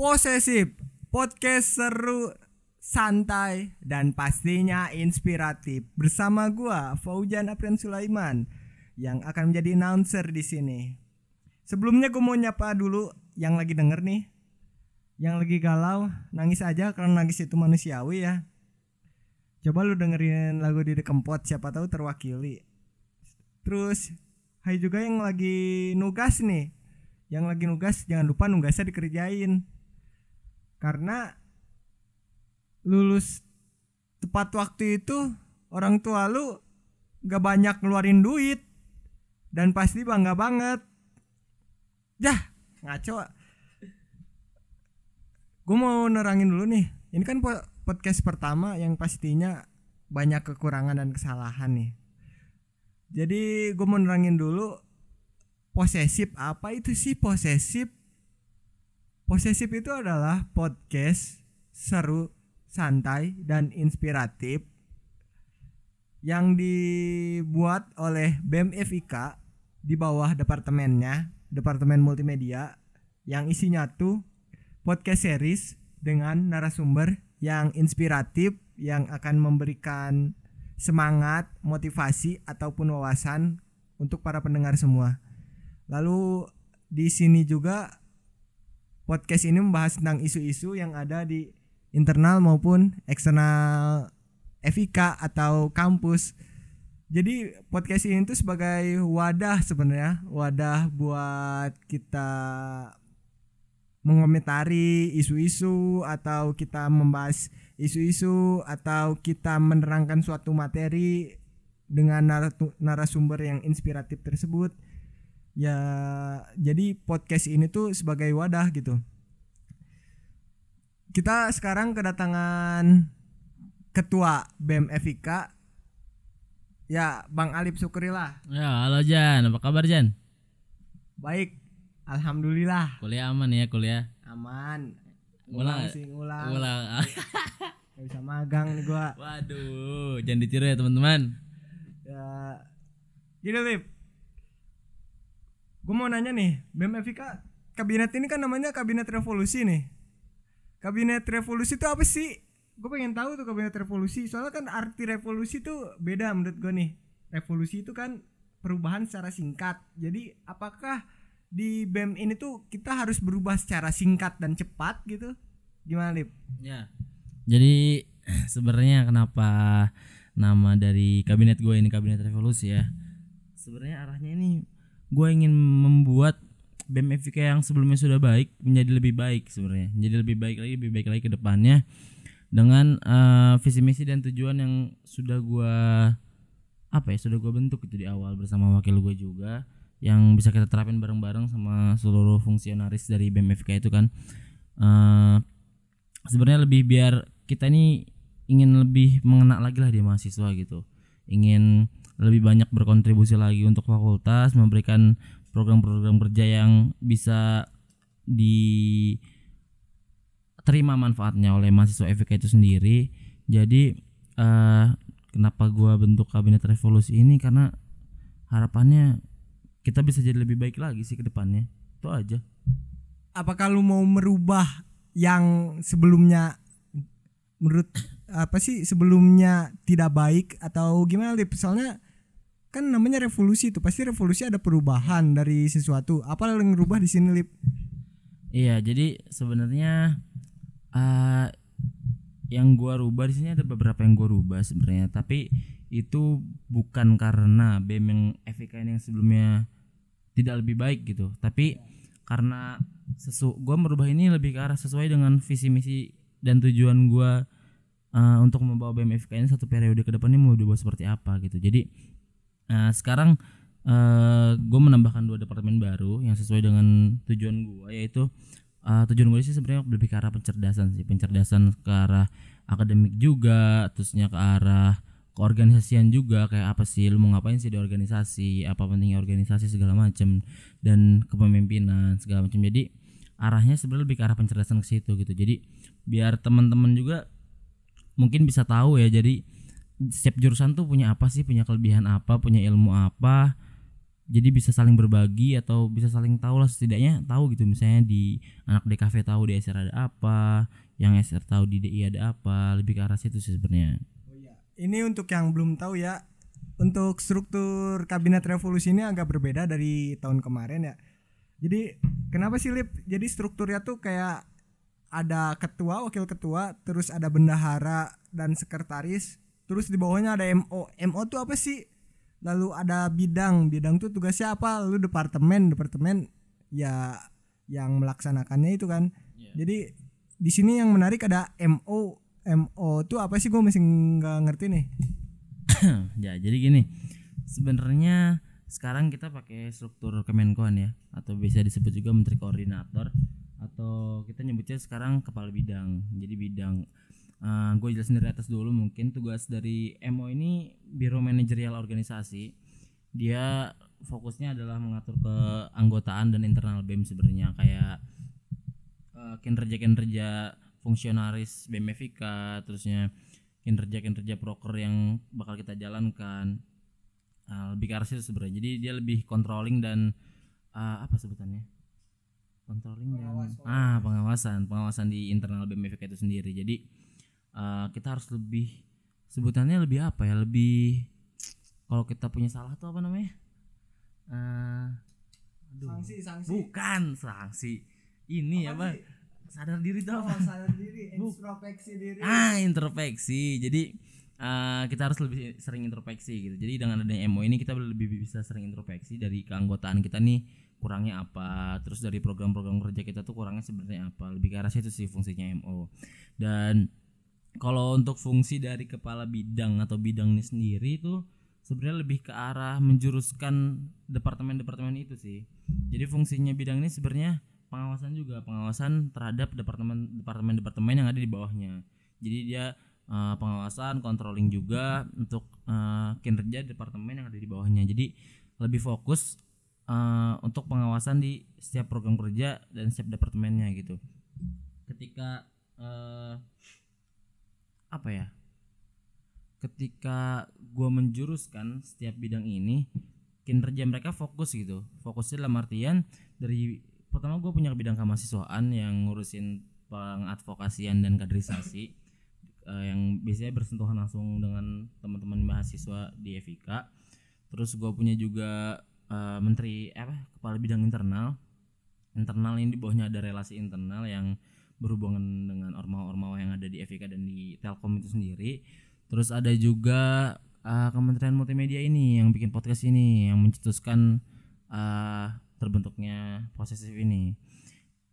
Posesif, podcast seru, santai, dan pastinya inspiratif. Bersama gua Faujan Aprian Sulaiman yang akan menjadi announcer di sini. Sebelumnya gue mau nyapa dulu yang lagi denger nih. Yang lagi galau, nangis aja karena nangis itu manusiawi ya. Coba lu dengerin lagu di Kempot siapa tahu terwakili. Terus hai juga yang lagi nugas nih. Yang lagi nugas jangan lupa nugasnya dikerjain. Karena lulus tepat waktu itu orang tua lu gak banyak ngeluarin duit dan pasti bangga banget. Dah, ngaco. Gue mau nerangin dulu nih. Ini kan po- podcast pertama yang pastinya banyak kekurangan dan kesalahan nih. Jadi gue mau nerangin dulu posesif apa itu sih posesif? Posesif itu adalah podcast seru, santai dan inspiratif yang dibuat oleh BEM FIK di bawah departemennya, Departemen Multimedia yang isinya tuh podcast series dengan narasumber yang inspiratif yang akan memberikan semangat, motivasi ataupun wawasan untuk para pendengar semua. Lalu di sini juga podcast ini membahas tentang isu-isu yang ada di internal maupun eksternal FIK atau kampus. Jadi podcast ini tuh sebagai wadah sebenarnya, wadah buat kita mengomentari isu-isu atau kita membahas isu-isu atau kita menerangkan suatu materi dengan narasumber yang inspiratif tersebut. Ya, jadi podcast ini tuh sebagai wadah gitu. Kita sekarang kedatangan ketua BEM FIK Ya, Bang Alip Syukrilah. Ya, halo Jan, apa kabar Jan? Baik, alhamdulillah Kuliah aman ya kuliah? aman. Ulang. Ngulang sih, ngulang. Ulang. Gak bisa magang nih gua. Waduh, jangan ditiru ya teman-teman. Ya. Lip. Gua mau nanya nih, BEM FIK kabinet ini kan namanya kabinet revolusi nih. Kabinet revolusi itu apa sih? Gue pengen tahu tuh kabinet revolusi. Soalnya kan arti revolusi tuh beda menurut gue nih. Revolusi itu kan perubahan secara singkat. Jadi apakah di BEM ini tuh kita harus berubah secara singkat dan cepat gitu? Gimana, Lip? Ya. Jadi sebenarnya kenapa nama dari kabinet gue ini kabinet revolusi ya? Sebenarnya arahnya ini gue ingin membuat BEM FIK yang sebelumnya sudah baik menjadi lebih baik sebenarnya, menjadi lebih baik lagi, lebih baik lagi ke depannya dengan eh, visi misi dan tujuan yang sudah gue apa ya sudah gue bentuk itu di awal bersama wakil gue juga yang bisa kita terapin bareng-bareng sama seluruh fungsionaris dari BEM FIK itu kan. Eh sebenarnya lebih biar kita ini ingin lebih mengena lagi lah di mahasiswa gitu. Ingin lebih banyak berkontribusi lagi untuk fakultas memberikan program-program kerja yang bisa diterima manfaatnya oleh mahasiswa FK itu sendiri. Jadi eh kenapa gua bentuk kabinet revolusi ini? Karena harapannya kita bisa jadi lebih baik lagi sih ke depannya. Itu aja. Apakah lu mau merubah yang sebelumnya menurut apa sih sebelumnya tidak baik atau gimana Lip? Soalnya kan namanya revolusi itu pasti revolusi ada perubahan dari sesuatu. Apa yang ngerubah di sini Lip? Iya, jadi sebenarnya eh yang gua rubah di sini ada beberapa yang gua rubah sebenarnya, tapi itu bukan karena BEM yang FIK ini yang sebelumnya tidak lebih baik gitu, tapi karena sesu gua merubah ini lebih ke arah sesuai dengan visi misi dan tujuan gua eh, untuk membawa BEM FIK ini satu periode ke depannya mau dibuat seperti apa gitu. Jadi eh, sekarang eh gue menambahkan dua departemen baru yang sesuai dengan tujuan gue yaitu eh, tujuan gue sih sebenarnya lebih ke arah pencerdasan sih. Pencerdasan ke arah akademik juga terusnya ke arah keorganisasian juga kayak apa sih lu mau ngapain sih di organisasi apa pentingnya organisasi segala macam dan kepemimpinan segala macam jadi arahnya sebenarnya lebih ke arah pencerdasan ke situ gitu. Jadi biar teman-teman juga mungkin bisa tahu ya jadi setiap jurusan tuh punya apa sih? Punya kelebihan apa? Punya ilmu apa? Jadi bisa saling berbagi atau bisa saling tahu lah setidaknya tahu gitu. Misalnya di anak DKV tahu di SR ada apa yang SR tahu di DI ada apa lebih ke arah situ sih sebenarnya. Ini untuk yang belum tahu ya, untuk struktur kabinet revolusi ini agak berbeda dari tahun kemarin ya. Jadi kenapa sih Lip? Jadi strukturnya tuh kayak ada ketua, wakil ketua, terus ada bendahara dan sekretaris, terus di bawahnya ada MO. MO tuh apa sih? Lalu ada bidang, bidang tuh tugasnya apa? Lalu departemen, departemen ya yang melaksanakannya itu kan. Jadi di sini yang menarik ada MO. MO tuh apa sih? Gue masih nggak ngerti nih. ya jadi gini sebenarnya sekarang kita pakai struktur Kemenkoan ya atau bisa disebut juga menteri koordinator atau kita nyebutnya sekarang kepala bidang jadi bidang gue jelasin dari atas dulu mungkin. Tugas dari MO ini biro manajerial organisasi. Dia fokusnya adalah mengatur keanggotaan dan internal BEM sebenarnya. Kayak eh, kinerja-kinerja fungsionaris BMFK terusnya kinerja-kinerja proker yang bakal kita jalankan. Uh, lebih ke arah situ sebenarnya. Jadi dia lebih controlling dan uh, apa sebutannya? Controlling dan ah pengawasan. Pengawasan di internal BMFK itu sendiri. Jadi uh, kita harus lebih sebutannya lebih apa ya? Lebih kalau kita punya salah tuh apa namanya? Uh, aduh. Sanksi, sanksi. bukan sanksi. Ini apa sadar diri tuh apa Oh, sadar diri, introspeksi diri. ah introspeksi. Jadi eh, kita harus lebih sering introspeksi gitu. Jadi dengan adanya MO ini kita lebih bisa sering introspeksi dari keanggotaan kita nih kurangnya apa. Terus dari program-program kerja kita tuh kurangnya sebenarnya apa. Lebih ke arah situ sih fungsinya MO dan kalau untuk fungsi dari kepala bidang atau bidang ini sendiri itu sebenarnya lebih ke arah menjuruskan departemen-departemen itu sih. Jadi fungsinya bidang ini sebenarnya pengawasan juga pengawasan terhadap departemen departemen departemen yang ada di bawahnya. Jadi dia eh, pengawasan controlling juga untuk eh, kinerja departemen yang ada di bawahnya. Jadi lebih fokus eh, untuk pengawasan di setiap program kerja dan setiap departemennya gitu. Ketika eh, apa ya ketika gua menjuruskan setiap bidang ini kinerja mereka fokus gitu. Fokusnya dalam artian dari pertama gue punya bidang kemahasiswaan yang ngurusin pengadvokasian dan kaderisasi eh, yang biasanya bersentuhan langsung dengan teman-teman mahasiswa di FIK terus gue punya juga eh, menteri eh, kepala bidang internal. Internal ini di bawahnya ada relasi internal yang berhubungan dengan ormawa-ormawa yang di FIK dan di Telkom itu sendiri. Terus ada juga eh, Kementerian Multimedia ini yang bikin podcast ini yang mencetuskan eh, terbentuknya posesif ini.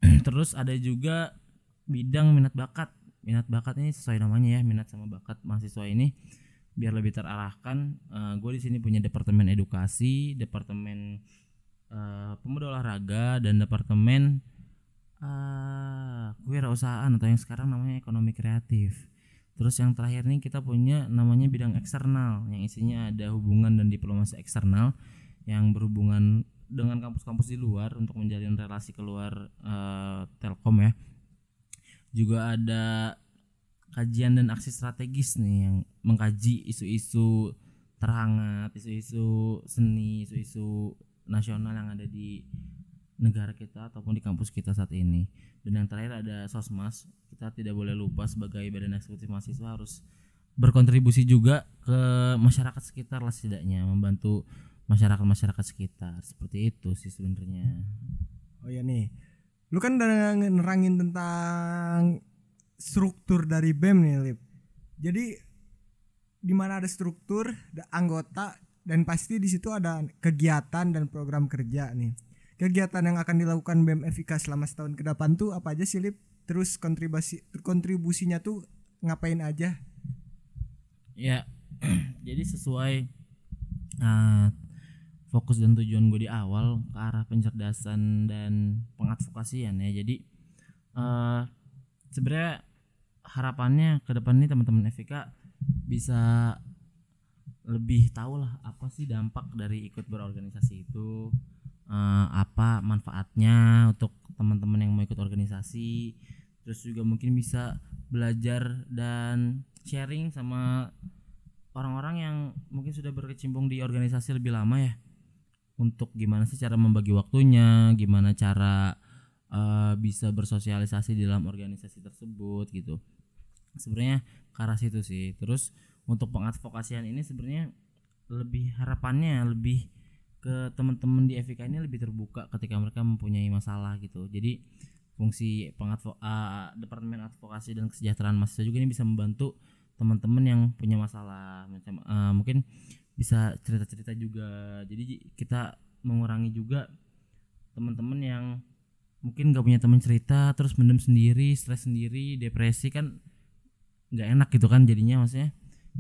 Terus ada juga bidang minat bakat. Minat bakat ini sesuai namanya ya minat sama bakat mahasiswa ini. Biar lebih terarahkan gue di sini punya departemen edukasi departemen eh, pemuda olahraga dan departemen eh kewirausahaan atau yang sekarang namanya ekonomi kreatif. Terus yang terakhir nih kita punya namanya bidang eksternal yang isinya ada hubungan dan diplomasi eksternal yang berhubungan dengan kampus-kampus di luar untuk menjalin relasi keluar eh, Telkom ya. Juga ada kajian dan aksi strategis nih yang mengkaji isu-isu terhangat isu-isu seni isu-isu nasional yang ada di negara kita ataupun di kampus kita saat ini dan yang terakhir ada sosmas kita tidak boleh lupa sebagai badan eksekutif mahasiswa harus berkontribusi juga ke masyarakat sekitar lah setidaknya membantu masyarakat masyarakat sekitar seperti itu sih sebenarnya Oh iya nih. Lu kan udah nerangin tentang struktur dari BEM nih, Lip. Jadi di mana ada struktur, ada anggota dan pasti di situ ada kegiatan dan program kerja nih. Kegiatan yang akan dilakukan BEM FIK selama setahun ke depan tuh apa aja sih, Lip? Terus kontribusi kontribusinya tuh ngapain aja? ya jadi sesuai uh, fokus dan tujuan gue di awal ke arah pencerdasan dan pengadvokasian ya jadi eh sebenarnya harapannya ke depan nih teman-teman FIK bisa lebih tahu lah apa sih dampak dari ikut berorganisasi itu eh, apa manfaatnya untuk teman-teman yang mau ikut organisasi. Terus juga mungkin bisa belajar dan sharing sama orang-orang yang mungkin sudah berkecimpung di organisasi lebih lama ya. Untuk gimana sih cara membagi waktunya gimana cara eh, bisa bersosialisasi di dalam organisasi tersebut gitu. Sebenarnya ke arah situ sih. Terus untuk pengadvokasian ini sebenarnya lebih harapannya lebih ke teman-teman di FIK ini lebih terbuka ketika mereka mempunyai masalah gitu. Jadi fungsi pengadvo uh, departemen advokasi dan kesejahteraan mahasiswa juga ini bisa membantu teman-teman yang punya masalah macam uh, mungkin bisa cerita-cerita juga. Jadi kita mengurangi juga teman-teman yang mungkin gak punya teman cerita terus mendem sendiri stres sendiri depresi kan nggak enak gitu kan jadinya. Maksudnya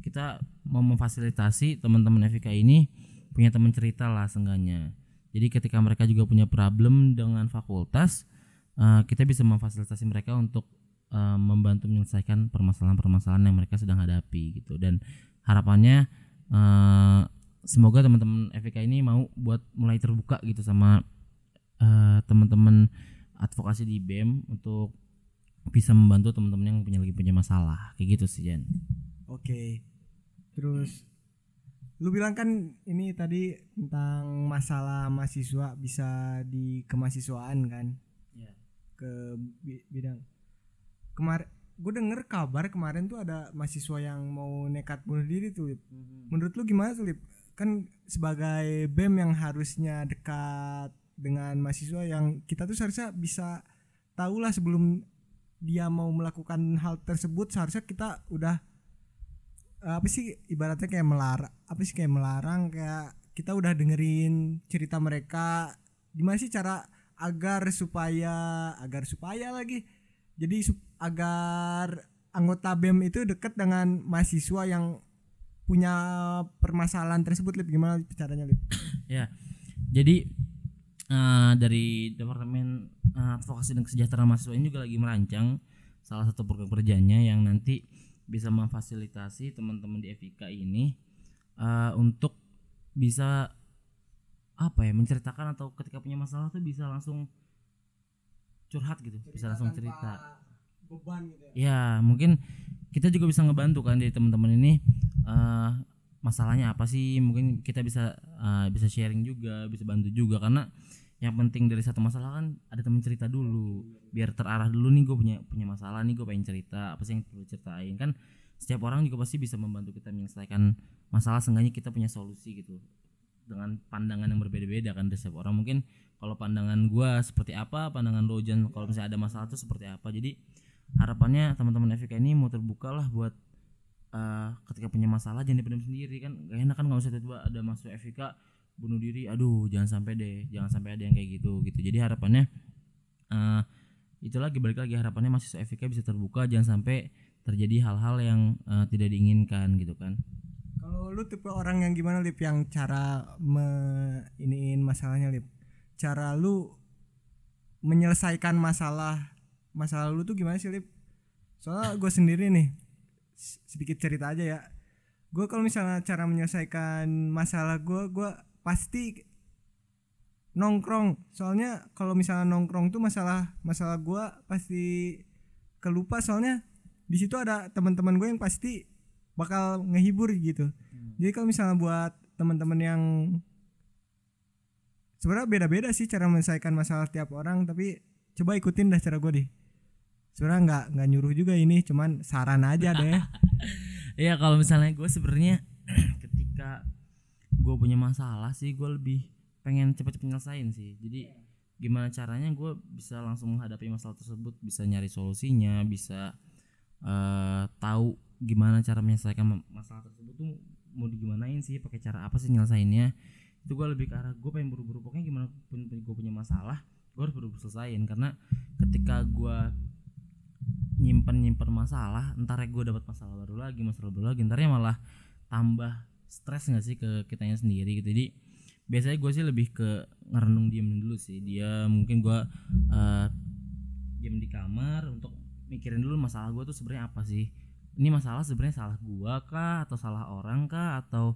kita mau memfasilitasi teman-teman FIK ini punya teman cerita lah seenggaknya jadi ketika mereka juga punya problem dengan fakultas uh, kita bisa memfasilitasi mereka untuk uh, membantu menyelesaikan permasalahan-permasalahan yang mereka sedang hadapi gitu dan harapannya uh, semoga teman-teman FIK ini mau buat mulai terbuka gitu sama uh, teman-teman advokasi di BEM untuk bisa membantu teman-teman yang punya lagi punya masalah kayak gitu sih Jan. Oke. Terus lu bilang kan ini tadi tentang masalah mahasiswa bisa di kemahasiswaan kan Iya. ke bi- bidang kemarin gue denger kabar kemarin tuh ada mahasiswa yang mau nekat bunuh diri tuh Lip. menurut lu gimana tuh Lip? kan sebagai bem yang harusnya dekat dengan mahasiswa yang kita tuh seharusnya bisa tahu lah sebelum dia mau melakukan hal tersebut seharusnya kita udah apa sih ibaratnya kayak melarang apa sih kayak melarang kayak kita udah dengerin cerita mereka gimana sih cara agar supaya agar supaya lagi jadi agar anggota BEM itu dekat dengan mahasiswa yang punya permasalahan tersebut Lip gimana caranya Lip? Ya. Jadi eh, dari Departemen eh, Advokasi dan Kesejahteraan Mahasiswa ini juga lagi merancang salah satu program kerjanya yang nanti bisa memfasilitasi teman-teman di FIK ini eh, untuk bisa apa ya menceritakan atau ketika punya masalah tuh bisa langsung curhat gitu, bisa langsung cerita. beban gitu Ya mungkin kita juga bisa ngebantu kan dari teman-teman ini eh masalahnya apa sih mungkin kita bisa eh, bisa sharing juga bisa bantu juga karena yang penting dari satu masalah kan ada teman cerita dulu. Biar terarah dulu nih gue punya punya masalah nih gue pengen cerita. Apa sih yang perlu ceritain kan setiap orang juga pasti bisa membantu kita menyelesaikan masalah seenggaknya kita punya solusi gitu. Dengan pandangan yang berbeda-beda kan dari setiap orang. Mungkin kalau pandangan gua seperti apa pandangan lo Jan kalau misalnya ada masalah tuh seperti apa. Jadi harapannya teman-teman FK ini mau terbuka lah buat eh, ketika punya masalah jangan dipendam sendiri kan. Gak enak kan nggak usah tiba-tiba ada masuk FK bunuh diri aduh jangan sampai deh jangan sampai ada yang kayak gitu gitu. Jadi harapannya eh itu lagi balik lagi harapannya mahasiswa FK bisa terbuka jangan sampai terjadi hal-hal yang eh, tidak diinginkan gitu kan. Kalau lu tipe orang yang gimana Lip? Yang cara me iniin masalahnya Lip? Cara lu menyelesaikan masalah masalah lu tuh gimana sih Lip? Soalnya gue sendiri nih sedikit cerita aja ya. Gue kalau misalnya cara menyelesaikan masalah gue gue pasti nongkrong. Soalnya kalau misalnya nongkrong tuh masalah masalah gue pasti kelupa. Soalnya di situ ada teman-teman gue yang pasti bakal ngehibur gitu. Jadi kalau misalnya buat teman-teman yang sebenarnya beda-beda sih cara menyelesaikan masalah tiap orang tapi coba ikutin dah cara gue deh. Sebenarnya nggak nggak nyuruh juga ini cuman saran aja deh. Iya kalau misalnya gue sebenarnya ketika gue punya masalah sih gue lebih pengen cepet-cepet nyelesain sih. Jadi gimana caranya gue bisa langsung menghadapi masalah tersebut, bisa nyari solusinya, bisa eh tahu gimana cara menyelesaikan ma- masalah tersebut tuh mau digimanain sih, pakai cara apa sih nyelesainnya. Itu gue lebih ke arah gue pengen buru-buru pokoknya gimana pun gue punya masalah, gue harus buru-buru selesaiin karena ketika gue nyimpen nyimpen masalah ntar gue dapat masalah baru lagi masalah baru lagi ntarnya malah tambah stres nggak sih ke kitanya sendiri gitu. Jadi biasanya gue sih lebih ke ngerenung diem dulu sih. Dia mungkin gue eh diem di kamar untuk mikirin dulu masalah gue tuh sebenarnya apa sih. Ini masalah sebenarnya salah gua kah atau salah orang kah atau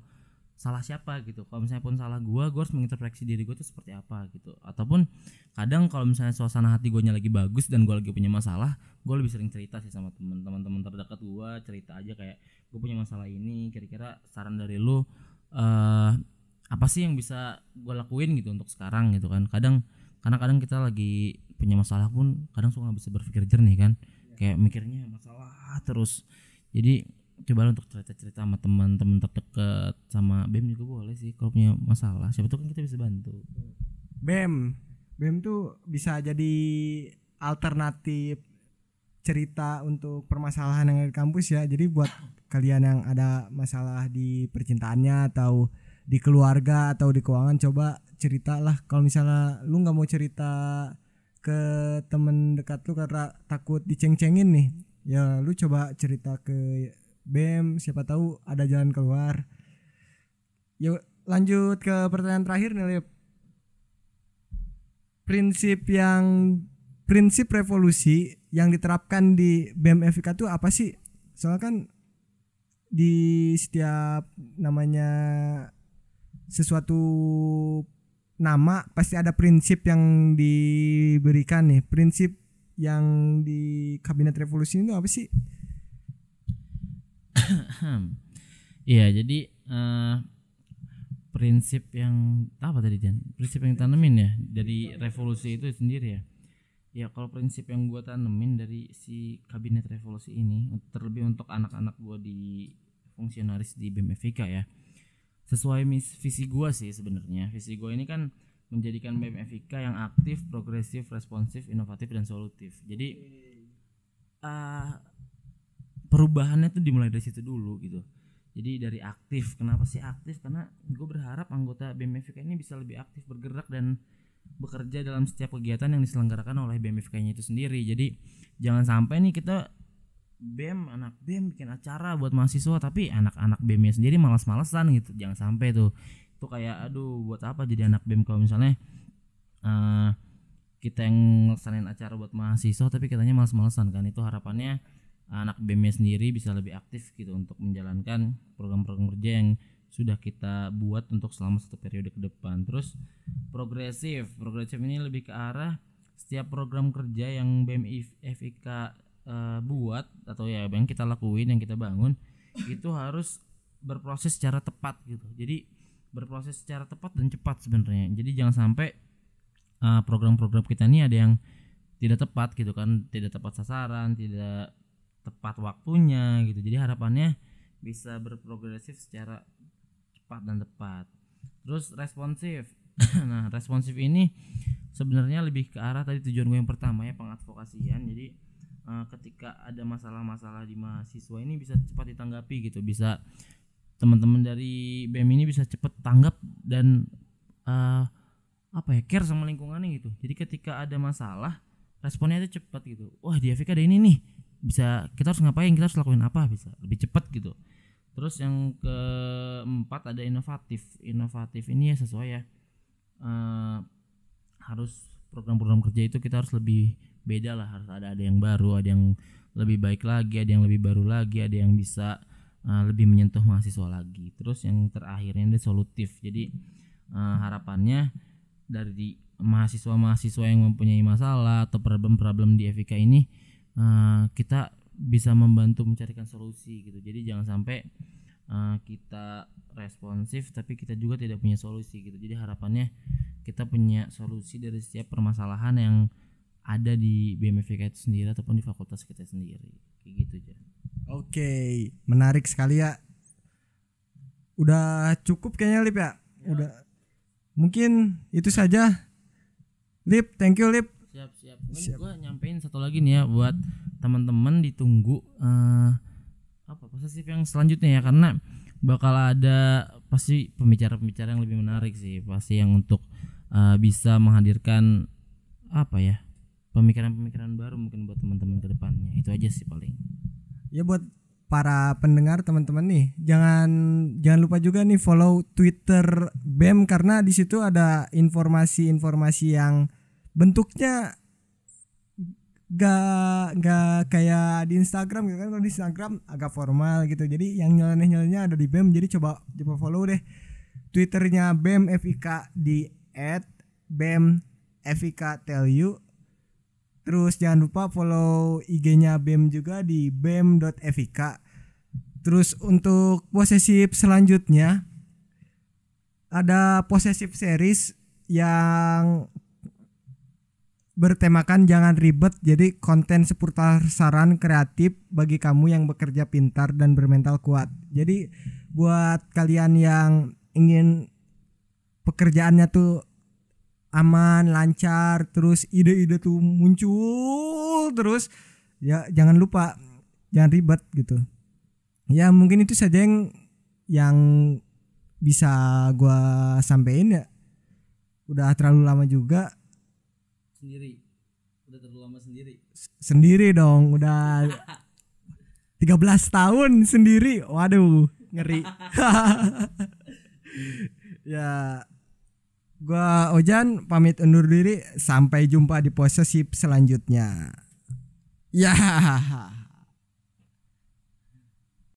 salah siapa gitu. Kalau misalnya pun salah gua gua harus menginterpretasi diri gue tuh seperti apa gitu. Ataupun kadang kalau misalnya suasana hati gue lagi bagus dan gue lagi punya masalah gue lebih sering cerita sih sama teman-teman teman terdekat gue cerita aja kayak gue punya masalah ini kira-kira saran dari lu eh apa sih yang bisa gue lakuin gitu untuk sekarang? gitu kan. Kadang karena kadang kita lagi punya masalah pun kadang suka nggak bisa berpikir jernih kan. Kayak mikirnya masalah terus. Jadi coba untuk cerita-cerita sama teman-teman terdekat sama BEM juga boleh sih kalau punya masalah. Siapa tahu kan kita bisa bantu. BEM BEM tuh bisa jadi alternatif cerita untuk permasalahan yang ada di kampus ya. Jadi buat kalian yang ada masalah di percintaannya atau di keluarga atau di keuangan coba ceritalah. Kalau misalnya lu nggak mau cerita ke temen dekat lu karena takut diceng-cengin nih ya lu coba cerita ke BEM siapa tahu ada jalan keluar. Yuk lanjut ke pertanyaan terakhir nih Lip. prinsip yang prinsip revolusi yang diterapkan di BEM FIK itu apa sih? Soalnya kan di setiap namanya sesuatu nama pasti ada prinsip yang diberikan nih. Prinsip yang di kabinet revolusi itu apa sih iya jadi eh, prinsip yang apa tadi Jan? Prinsip yang tanemin ya dari revolusi itu sendiri ya. Ya kalau prinsip yang gue tanemin dari si kabinet revolusi ini terlebih untuk anak-anak gue di fungsionaris di BMFK ya sesuai mis visi gua sih sebenarnya. Visi gua ini kan menjadikan BMFIK yang aktif, progresif, responsif, inovatif dan solutif. Jadi uh, perubahannya tuh dimulai dari situ dulu gitu. Jadi dari aktif, kenapa sih aktif? Karena gue berharap anggota BMFIK ini bisa lebih aktif bergerak dan bekerja dalam setiap kegiatan yang diselenggarakan oleh BMFK-nya itu sendiri. Jadi jangan sampai nih kita BEM anak BEM bikin acara buat mahasiswa tapi anak-anak BEM-nya sendiri malas-malesan gitu jangan sampai tuh itu kayak aduh buat apa jadi anak BEM kalau misalnya uh, kita yang ngelaksanain acara buat mahasiswa tapi katanya malas-malesan kan itu harapannya anak BEM-nya sendiri bisa lebih aktif gitu untuk menjalankan program-program kerja yang sudah kita buat untuk selama satu periode ke depan. Terus progresif. Progresif ini lebih ke arah setiap program kerja yang BEM FIK uh, buat atau ya yang kita lakuin yang kita bangun itu harus berproses secara tepat gitu. Jadi berproses secara tepat dan cepat sebenarnya. Jadi jangan sampai uh, program-program kita ini ada yang tidak tepat gitu kan. Tidak tepat sasaran tidak tepat waktunya gitu. Jadi harapannya bisa berprogresif secara cepat dan tepat. Terus responsif. Nah responsif ini sebenarnya lebih ke arah tadi tujuan gue yang pertama ya pengadvokasian. Jadi uh, ketika ada masalah-masalah di mahasiswa ini bisa cepat ditanggapi gitu. Bisa teman-teman dari BEM ini bisa cepat tanggap dan uh, apa ya care sama lingkungannya gitu. Jadi ketika ada masalah responnya itu cepat gitu. Wah di Afrika ada ini nih bisa kita harus ngapain kita harus lakuin apa bisa. Lebih cepat gitu. Terus yang keempat ada inovatif. Inovatif ini ya sesuai ya. Uh, harus program-program kerja itu kita harus lebih beda lah. Harus ada ada yang baru ada yang lebih baik lagi ada yang lebih baru lagi ada yang bisa uh, lebih menyentuh mahasiswa lagi. Terus yang terakhirnya ini solutif. Jadi uh, harapannya dari mahasiswa-mahasiswa yang mempunyai masalah atau problem-problem di FIK ini uh, kita bisa membantu mencarikan solusi gitu. Jadi jangan sampai uh, kita responsif tapi kita juga tidak punya solusi gitu. Jadi harapannya kita punya solusi dari setiap permasalahan yang ada di BMFK itu sendiri ataupun di fakultas kita sendiri. Kayak gitu aja oke menarik sekali ya. Udah cukup kayaknya Lip ya, ya. udah. Mungkin itu saja. Lip thank you Lip siap siap. Mungkin siap. gua nyampein satu lagi nih ya buat teman-teman ditunggu uh, apa posesif yang selanjutnya ya. Karena bakal ada pasti pembicara-pembicara yang lebih menarik sih. Pasti yang untuk uh, bisa menghadirkan apa ya pemikiran-pemikiran baru mungkin buat teman-teman ke depannya. Itu aja sih paling. Ya buat para pendengar teman-teman nih jangan jangan lupa juga nih follow Twitter BEM karena di situ ada informasi-informasi yang bentuknya gak gak kayak di Instagram gitu kan. Kalau di Instagram agak formal gitu. Jadi yang nyeleneh nyelenehnya ada di BEM. Jadi coba coba follow deh. Twitternya BEM FIK di at BEM FIK tell you. Terus jangan lupa follow IG-nya BEM juga di bem.fik. Terus untuk posesif selanjutnya ada possessive series yang bertemakan jangan ribet. Jadi konten seputar saran kreatif bagi kamu yang bekerja pintar dan bermental kuat. Jadi buat kalian yang ingin pekerjaannya tuh aman lancar terus ide-ide tuh muncul terus ya jangan lupa jangan ribet gitu. Ya mungkin itu saja yang yang bisa gua sampein ya. Udah terlalu lama juga sendiri. Udah terlalu lama sendiri. Sendiri dong udah 13 tahun sendiri. Waduh ngeri. Ya gua Ojan pamit undur diri. Sampai jumpa di posesif selanjutnya. Ya